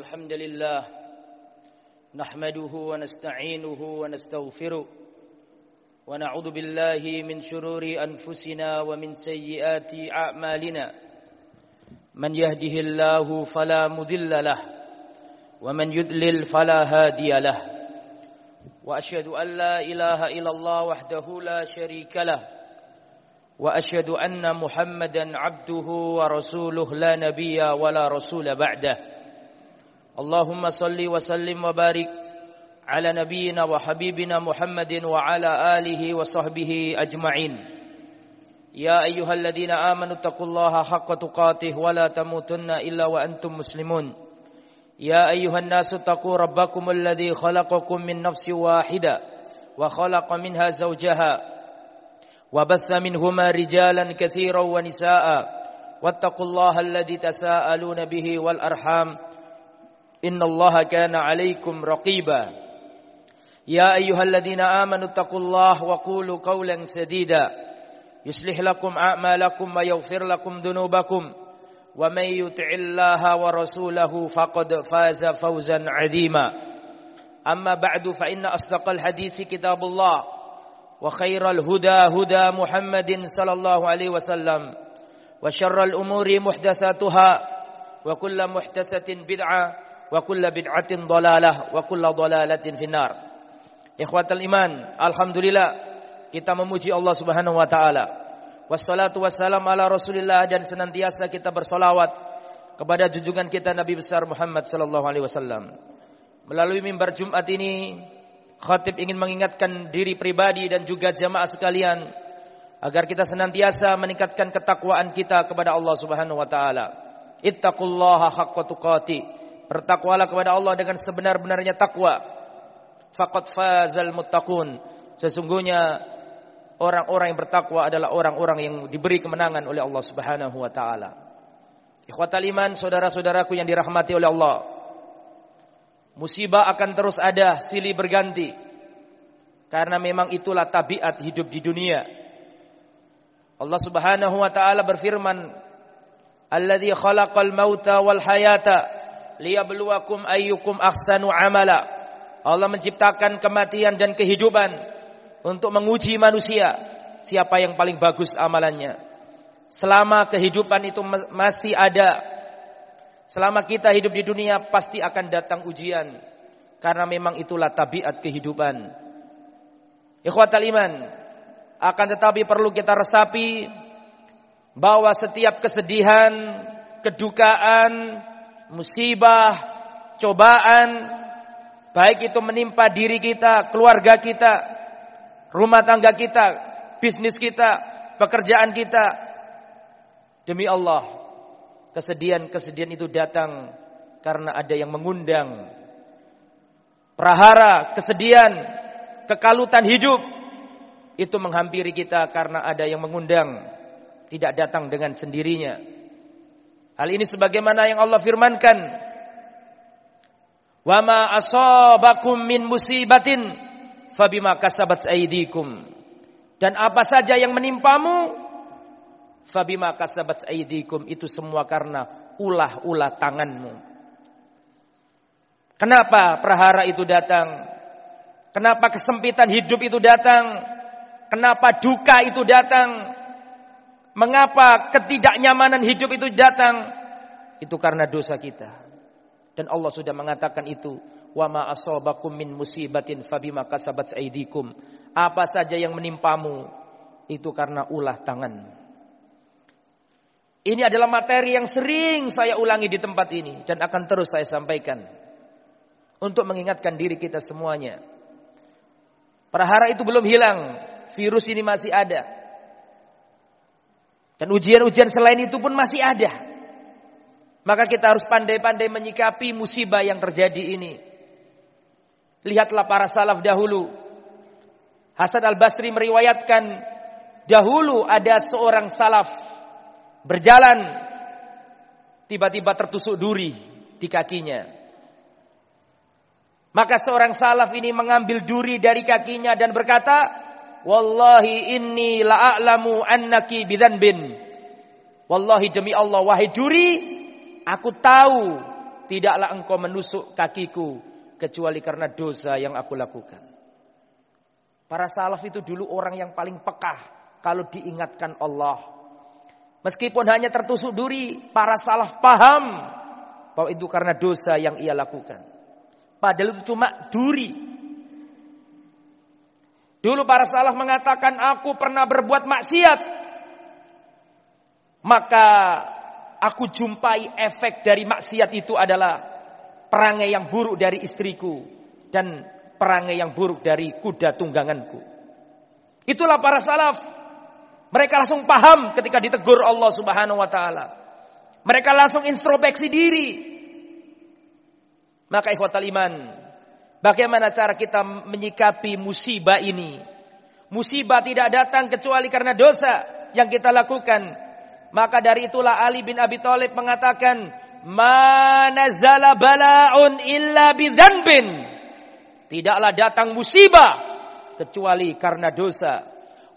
الحمد لله نحمده ونستعينه ونستغفره ونعوذ بالله من شرور أنفسنا ومن سيئات أعمالنا. من يهده الله فلا مضل له ومن يضلل فلا هادي له. وأشهد أن لا إله إلا الله وحده لا شريك له. وأشهد أن محمدا عبده ورسوله لا نبي ولا رسول بعده. اللهم صل وسلم وبارك على نبينا وحبيبنا محمد وعلى آله وصحبه أجمعين. يا أيها الذين آمنوا اتقوا الله حق تقاته ولا تموتن إلا وأنتم مسلمون. يا أيها الناس اتقوا ربكم الذي خلقكم من نفس واحدة وخلق منها زوجها وبث منهما رجالا كثيرا ونساء واتقوا الله الذي تساءلون به والأرحام إن الله كان عليكم رقيبا. يا أيها الذين آمنوا اتقوا الله وقولوا قولا سديدا. يصلح لكم أعمالكم ويغفر لكم ذنوبكم. ومن يطع الله ورسوله فقد فاز فوزا عظيما. أما بعد فإن أصدق الحديث كتاب الله وخير الهدى هدى محمد صلى الله عليه وسلم. وشر الأمور محدثاتها وكل محدثة wa kulla bid'atin dalalah wa kulla dalalatin finnar. Ikhwatal iman, alhamdulillah kita memuji Allah Subhanahu wa taala. Wassalatu wassalam ala Rasulillah dan senantiasa kita bersolawat kepada junjungan kita Nabi besar Muhammad sallallahu alaihi wasallam. Melalui mimbar Jumat ini, khatib ingin mengingatkan diri pribadi dan juga jamaah sekalian agar kita senantiasa meningkatkan ketakwaan kita kepada Allah Subhanahu wa taala. Ittaqullaha haqqa tuqatih Bertakwalah kepada Allah dengan sebenar-benarnya takwa. Faqad fazal muttaqun. Sesungguhnya orang-orang yang bertakwa adalah orang-orang yang diberi kemenangan oleh Allah Subhanahu wa taala. Ikhwatal iman, saudara-saudaraku yang dirahmati oleh Allah. Musibah akan terus ada, silih berganti. Karena memang itulah tabiat hidup di dunia. Allah Subhanahu wa taala berfirman, "Alladzi khalaqal mauta wal hayata liyabluwakum ayyukum ahsanu amala." Allah menciptakan kematian dan kehidupan untuk menguji manusia siapa yang paling bagus amalannya. Selama kehidupan itu masih ada, selama kita hidup di dunia pasti akan datang ujian karena memang itulah tabiat kehidupan. Ikhwatal iman, akan tetapi perlu kita resapi bahwa setiap kesedihan, kedukaan, musibah, cobaan, baik itu menimpa diri kita, keluarga kita, rumah tangga kita, bisnis kita, pekerjaan kita, demi Allah, kesedihan-kesedihan itu datang karena ada yang mengundang. Prahara, kesedihan, kekalutan hidup itu menghampiri kita karena ada yang mengundang, tidak datang dengan sendirinya. Hal ini sebagaimana yang Allah firmankan, "Wa ma asabakum min musibatin fabima kasabat aydikum." Dan apa saja yang menimpamu fabima kasabat aydikum itu semua karena ulah-ulah tanganmu. Kenapa prahara itu datang? Kenapa kesempitan hidup itu datang? Kenapa duka itu datang? Mengapa ketidaknyamanan hidup itu datang? Itu karena dosa kita. Dan Allah sudah mengatakan itu, "Wa ma asabakum min musibatin fabima kasabat aydikum." Apa saja yang menimpamu itu karena ulah tangan. Ini adalah materi yang sering saya ulangi di tempat ini dan akan terus saya sampaikan untuk mengingatkan diri kita semuanya. Perahara itu belum hilang, virus ini masih ada. Dan ujian-ujian selain itu pun masih ada. Maka kita harus pandai-pandai menyikapi musibah yang terjadi ini. Lihatlah para salaf dahulu. Hasan al-Basri meriwayatkan dahulu ada seorang salaf berjalan tiba-tiba tertusuk duri di kakinya. Maka seorang salaf ini mengambil duri dari kakinya dan berkata, Wallahi inni la'alamu annaki bidanbin. Wallahi demi Allah, wahai duri, aku tahu tidaklah engkau menusuk kakiku kecuali karena dosa yang aku lakukan. Para salaf itu dulu orang yang paling pekah kalau diingatkan Allah. Meskipun hanya tertusuk duri, para salaf paham bahwa itu karena dosa yang ia lakukan. Padahal itu cuma duri. Dulu para salaf mengatakan aku pernah berbuat maksiat. Maka aku jumpai efek dari maksiat itu adalah perangai yang buruk dari istriku dan perangai yang buruk dari kuda tungganganku. Itulah para salaf. Mereka langsung paham ketika ditegur Allah Subhanahu wa taala. Mereka langsung introspeksi diri. Maka ikhwatal iman, bagaimana cara kita menyikapi musibah ini? Musibah tidak datang kecuali karena dosa yang kita lakukan. Maka dari itulah Ali bin Abi Thalib mengatakan, "Mana zala bala'un illa bidzanbin." Tidaklah datang musibah kecuali karena dosa.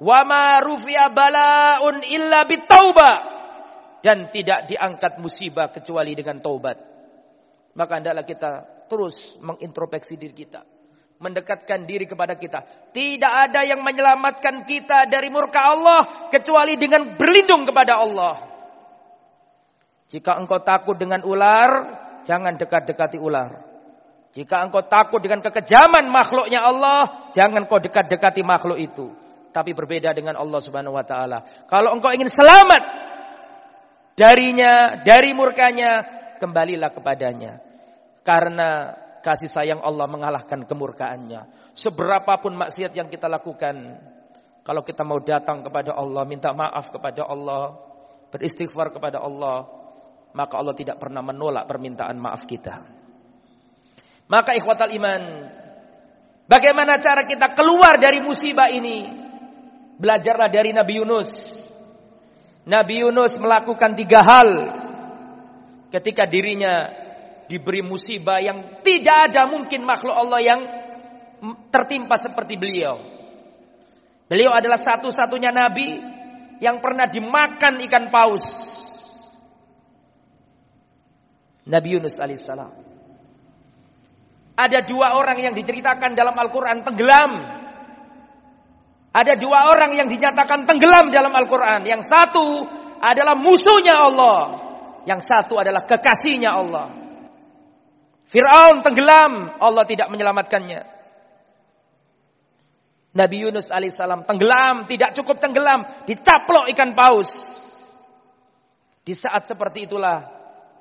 Wa ma rufi'a bala'un illa bitauba. Dan tidak diangkat musibah kecuali dengan taubat. Maka hendaklah kita terus mengintrospeksi diri kita mendekatkan diri kepada kita. Tidak ada yang menyelamatkan kita dari murka Allah kecuali dengan berlindung kepada Allah. Jika engkau takut dengan ular, jangan dekat-dekati ular. Jika engkau takut dengan kekejaman makhluknya Allah, jangan kau dekat-dekati makhluk itu. Tapi berbeda dengan Allah Subhanahu wa taala. Kalau engkau ingin selamat darinya, dari murkanya, kembalilah kepadanya. Karena kasih sayang Allah mengalahkan kemurkaannya. Seberapapun maksiat yang kita lakukan, kalau kita mau datang kepada Allah, minta maaf kepada Allah, beristighfar kepada Allah, maka Allah tidak pernah menolak permintaan maaf kita. Maka ikhwatal iman, bagaimana cara kita keluar dari musibah ini? Belajarlah dari Nabi Yunus. Nabi Yunus melakukan tiga hal ketika dirinya diberi musibah yang tidak ada mungkin makhluk Allah yang tertimpa seperti beliau. Beliau adalah satu-satunya nabi yang pernah dimakan ikan paus. Nabi Yunus alaihissalam. Ada dua orang yang diceritakan dalam Al-Quran tenggelam. Ada dua orang yang dinyatakan tenggelam dalam Al-Quran. Yang satu adalah musuhnya Allah. Yang satu adalah kekasihnya Allah. Fir'aun tenggelam, Allah tidak menyelamatkannya. Nabi Yunus alaihissalam tenggelam, tidak cukup tenggelam, dicaplok ikan paus. Di saat seperti itulah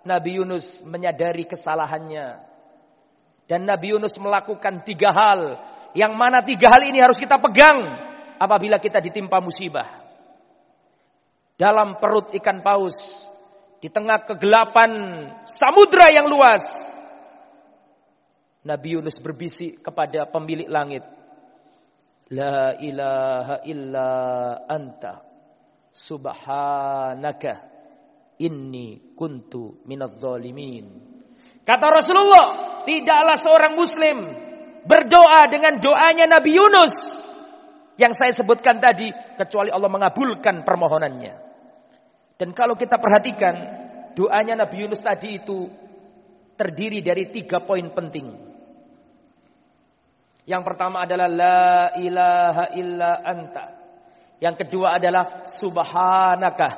Nabi Yunus menyadari kesalahannya. Dan Nabi Yunus melakukan tiga hal. Yang mana tiga hal ini harus kita pegang apabila kita ditimpa musibah. Dalam perut ikan paus, di tengah kegelapan samudra yang luas, Nabi Yunus berbisik kepada pemilik langit. La ilaha illa anta subhanaka inni kuntu minadh zalimin. Kata Rasulullah, tidaklah seorang muslim berdoa dengan doanya Nabi Yunus yang saya sebutkan tadi kecuali Allah mengabulkan permohonannya. Dan kalau kita perhatikan doanya Nabi Yunus tadi itu terdiri dari tiga poin penting. Yang pertama adalah la ilaha illa anta. Yang kedua adalah subhanaka.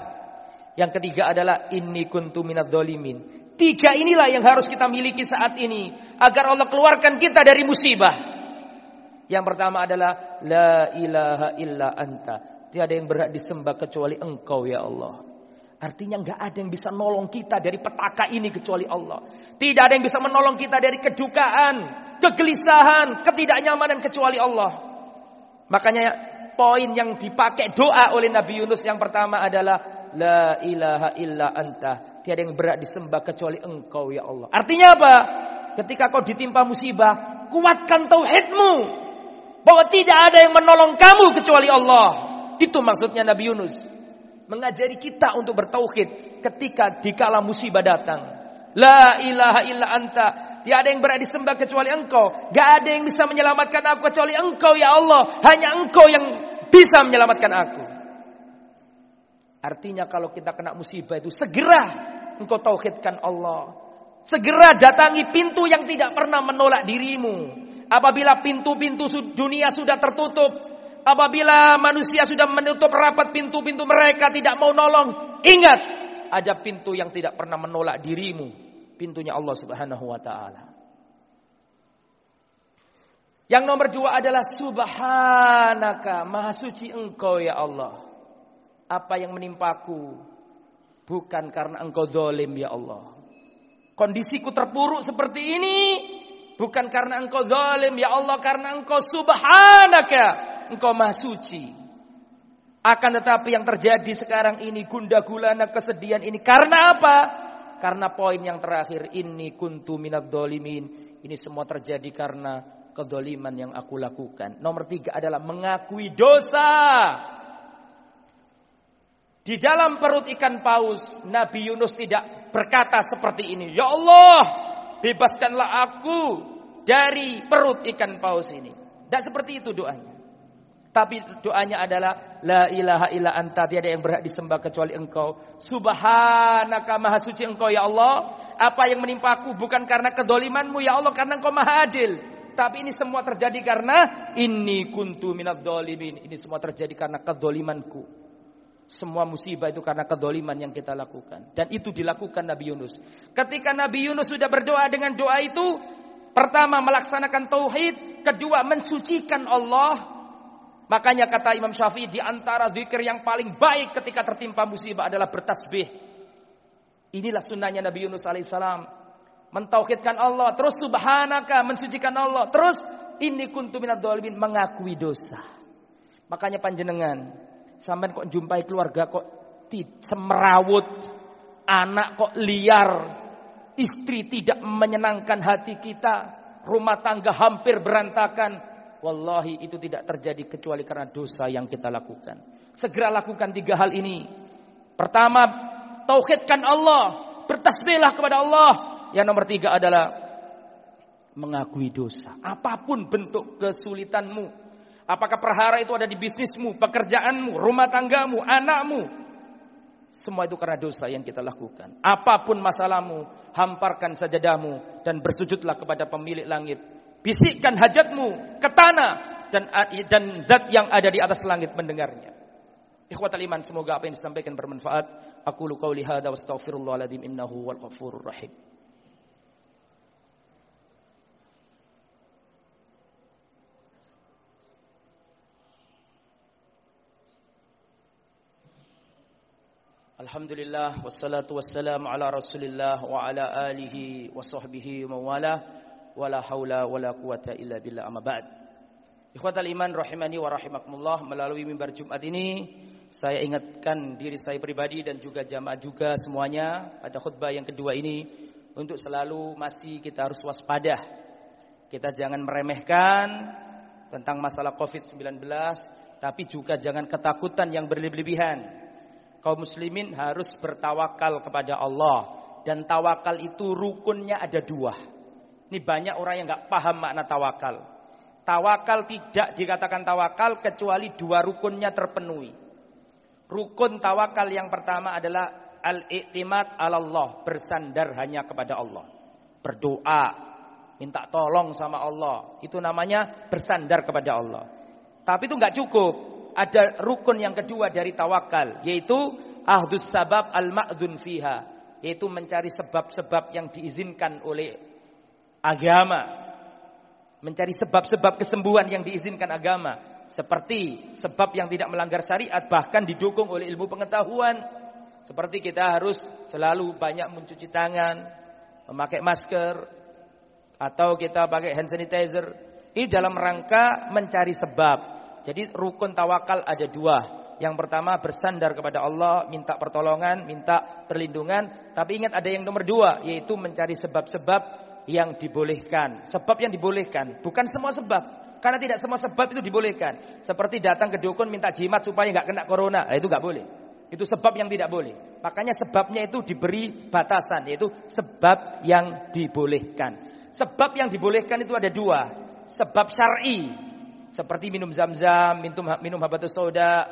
Yang ketiga adalah inni kuntu minadz dolimin. Tiga inilah yang harus kita miliki saat ini agar Allah keluarkan kita dari musibah. Yang pertama adalah la ilaha illa anta. Tiada yang berhak disembah kecuali Engkau ya Allah. Artinya nggak ada yang bisa nolong kita dari petaka ini kecuali Allah. Tidak ada yang bisa menolong kita dari kedukaan, kegelisahan, ketidaknyamanan kecuali Allah. Makanya poin yang dipakai doa oleh Nabi Yunus yang pertama adalah la ilaha illa anta. Tiada yang berat disembah kecuali Engkau ya Allah. Artinya apa? Ketika kau ditimpa musibah, kuatkan tauhidmu bahwa tidak ada yang menolong kamu kecuali Allah. Itu maksudnya Nabi Yunus. Mengajari kita untuk bertauhid ketika dikala musibah datang. La ilaha illa anta Tiada yang berada disembah kecuali engkau. Gak ada yang bisa menyelamatkan aku kecuali engkau ya Allah. Hanya engkau yang bisa menyelamatkan aku. Artinya kalau kita kena musibah itu segera engkau tauhidkan Allah. Segera datangi pintu yang tidak pernah menolak dirimu. Apabila pintu-pintu dunia sudah tertutup, apabila manusia sudah menutup rapat pintu-pintu mereka tidak mau nolong, ingat ada pintu yang tidak pernah menolak dirimu, pintunya Allah Subhanahu wa taala. Yang nomor dua adalah subhanaka, maha suci engkau ya Allah. Apa yang menimpaku bukan karena engkau zalim ya Allah. Kondisiku terpuruk seperti ini bukan karena engkau zalim ya Allah, karena engkau subhanaka, engkau maha suci. Akan tetapi yang terjadi sekarang ini gunda gulana kesedihan ini karena apa? Karena poin yang terakhir ini kuntu minad dolimin. Ini semua terjadi karena kedoliman yang aku lakukan. Nomor tiga adalah mengakui dosa. Di dalam perut ikan paus, Nabi Yunus tidak berkata seperti ini. Ya Allah, bebaskanlah aku dari perut ikan paus ini. Tidak seperti itu doanya. Tapi doanya adalah La ilaha illa anta tiada yang berhak disembah kecuali engkau Subhanaka maha suci engkau ya Allah Apa yang menimpaku bukan karena kedolimanmu ya Allah Karena engkau maha adil tapi ini semua terjadi karena ini kuntu minat dolimin. Ini semua terjadi karena kedolimanku. Semua musibah itu karena kedoliman yang kita lakukan. Dan itu dilakukan Nabi Yunus. Ketika Nabi Yunus sudah berdoa dengan doa itu. Pertama melaksanakan tauhid. Kedua mensucikan Allah. Makanya kata Imam Syafi'i di antara zikir yang paling baik ketika tertimpa musibah adalah bertasbih. Inilah sunnahnya Nabi Yunus alaihissalam mentauhidkan Allah, terus subhanaka mensucikan Allah, terus ini kuntu minad dhalimin mengakui dosa. Makanya panjenengan sampai kok jumpai keluarga kok semerawut, anak kok liar, istri tidak menyenangkan hati kita, rumah tangga hampir berantakan. Wallahi itu tidak terjadi kecuali karena dosa yang kita lakukan. Segera lakukan tiga hal ini. Pertama, tauhidkan Allah, bertasbihlah kepada Allah, yang nomor tiga adalah mengakui dosa. Apa pun bentuk kesulitanmu. Apakah perhara itu ada di bisnismu, pekerjaanmu, rumah tanggamu, anakmu. Semua itu karena dosa yang kita lakukan. Apa pun masalahmu, hamparkan sajadahmu dan bersujudlah kepada pemilik langit. Bisikkan hajatmu ke tanah dan dan zat yang ada di atas langit mendengarnya. Ikhwatal iman, semoga apa yang disampaikan bermanfaat. Aku lu wa innahu wal ghafurur rahim. Alhamdulillah wassalatu wassalamu ala Rasulillah wa ala alihi wa sahbihi wa mawala wala haula wala quwata illa billah amma ba'd. Ikhwatal iman rahimani wa rahimakumullah melalui mimbar Jumat ini saya ingatkan diri saya pribadi dan juga jamaah juga semuanya pada khutbah yang kedua ini untuk selalu masih kita harus waspada. Kita jangan meremehkan tentang masalah Covid-19 tapi juga jangan ketakutan yang berlebihan kaum muslimin harus bertawakal kepada Allah dan tawakal itu rukunnya ada dua. Ini banyak orang yang nggak paham makna tawakal. Tawakal tidak dikatakan tawakal kecuali dua rukunnya terpenuhi. Rukun tawakal yang pertama adalah al-i'timad Allah, bersandar hanya kepada Allah. Berdoa, minta tolong sama Allah. Itu namanya bersandar kepada Allah. Tapi itu nggak cukup ada rukun yang kedua dari tawakal yaitu ahdus sabab al ma'dun fiha yaitu mencari sebab-sebab yang diizinkan oleh agama. Mencari sebab-sebab kesembuhan yang diizinkan agama. Seperti sebab yang tidak melanggar syariat bahkan didukung oleh ilmu pengetahuan. Seperti kita harus selalu banyak mencuci tangan memakai masker atau kita pakai hand sanitizer. Ini dalam rangka mencari sebab. Jadi rukun tawakal ada dua. Yang pertama bersandar kepada Allah, minta pertolongan, minta perlindungan. Tapi ingat ada yang nomor dua, yaitu mencari sebab-sebab yang dibolehkan. Sebab yang dibolehkan, bukan semua sebab. Karena tidak semua sebab itu dibolehkan. Seperti datang ke dukun minta jimat supaya nggak kena corona, nah, itu nggak boleh. Itu sebab yang tidak boleh. Makanya sebabnya itu diberi batasan, yaitu sebab yang dibolehkan. Sebab yang dibolehkan itu ada dua. Sebab syar'i, seperti minum zam-zam, minum minum habatus soda,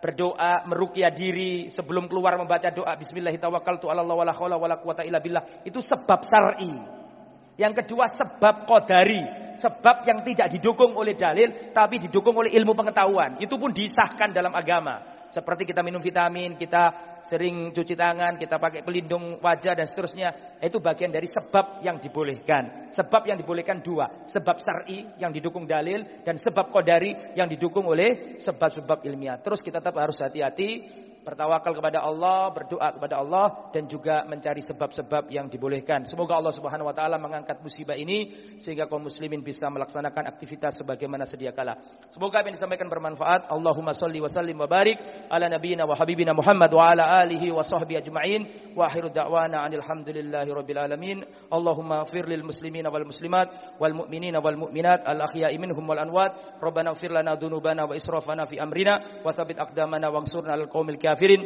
berdoa, merukyah diri, sebelum keluar membaca doa bismillahirrahmanirrahim Itu sebab syar'i. Yang kedua sebab kodari, sebab yang tidak didukung oleh dalil tapi didukung oleh ilmu pengetahuan. Itu pun disahkan dalam agama. Seperti kita minum vitamin, kita sering cuci tangan, kita pakai pelindung wajah dan seterusnya. Itu bagian dari sebab yang dibolehkan. Sebab yang dibolehkan dua. Sebab syar'i yang didukung dalil dan sebab kodari yang didukung oleh sebab-sebab ilmiah. Terus kita tetap harus hati-hati bertawakal kepada Allah, berdoa kepada Allah dan juga mencari sebab-sebab yang dibolehkan. Semoga Allah Subhanahu wa taala mengangkat musibah ini sehingga kaum muslimin bisa melaksanakan aktivitas sebagaimana sedia kala. Semoga apa yang disampaikan bermanfaat. Allahumma salli wa sallim wa barik ala nabiyyina wa habibina Muhammad wa ala alihi wa sahbihi ajma'in. Wa akhiru da'wana rabbil alamin. Allahumma ighfir lil muslimina wal muslimat wal mu'minina wal mu'minat al ahya'i minhum wal anwat. Rabbana ighfir lana dhunubana wa israfana fi amrina wa thabbit aqdamana wansurna al qaumil kafirin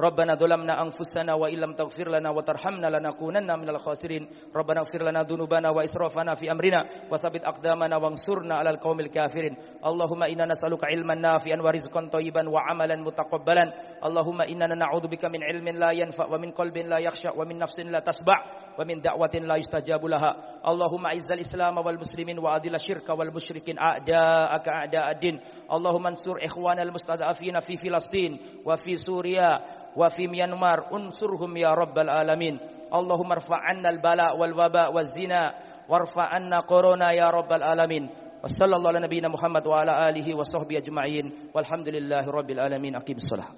ربنا ظلمنا أنفسنا وإن لم تغفر لنا وترحمنا لنكونن من الخاسرين. ربنا اغفر لنا ذنوبنا وإسرافنا في أمرنا وثبت أقدامنا وانصرنا على القوم الكافرين. اللهم إنا نسألك علما نافعا ورزقا طيبا وعملا متقبلا. اللهم إننا نعوذ بك من علم لا ينفع ومن قلب لا يخشع ومن نفس لا تشبع ومن دعوة لا يستجاب لها. اللهم أعز الإسلام والمسلمين وأذل الشرك والمشركين. أعداءك أعداء الدين. اللهم انصر إخوان المستضعفين في فلسطين وفي سوريا wa fi Myanmar unsurhum ya rabbal alamin Allahumma rfa'anna al-bala wal waba waz zina warfa'anna corona ya rabbal alamin wa sallallahu ala nabiyyina Muhammad wa ala alihi wa sahbihi ajma'in walhamdulillahi rabbil alamin aqimus salah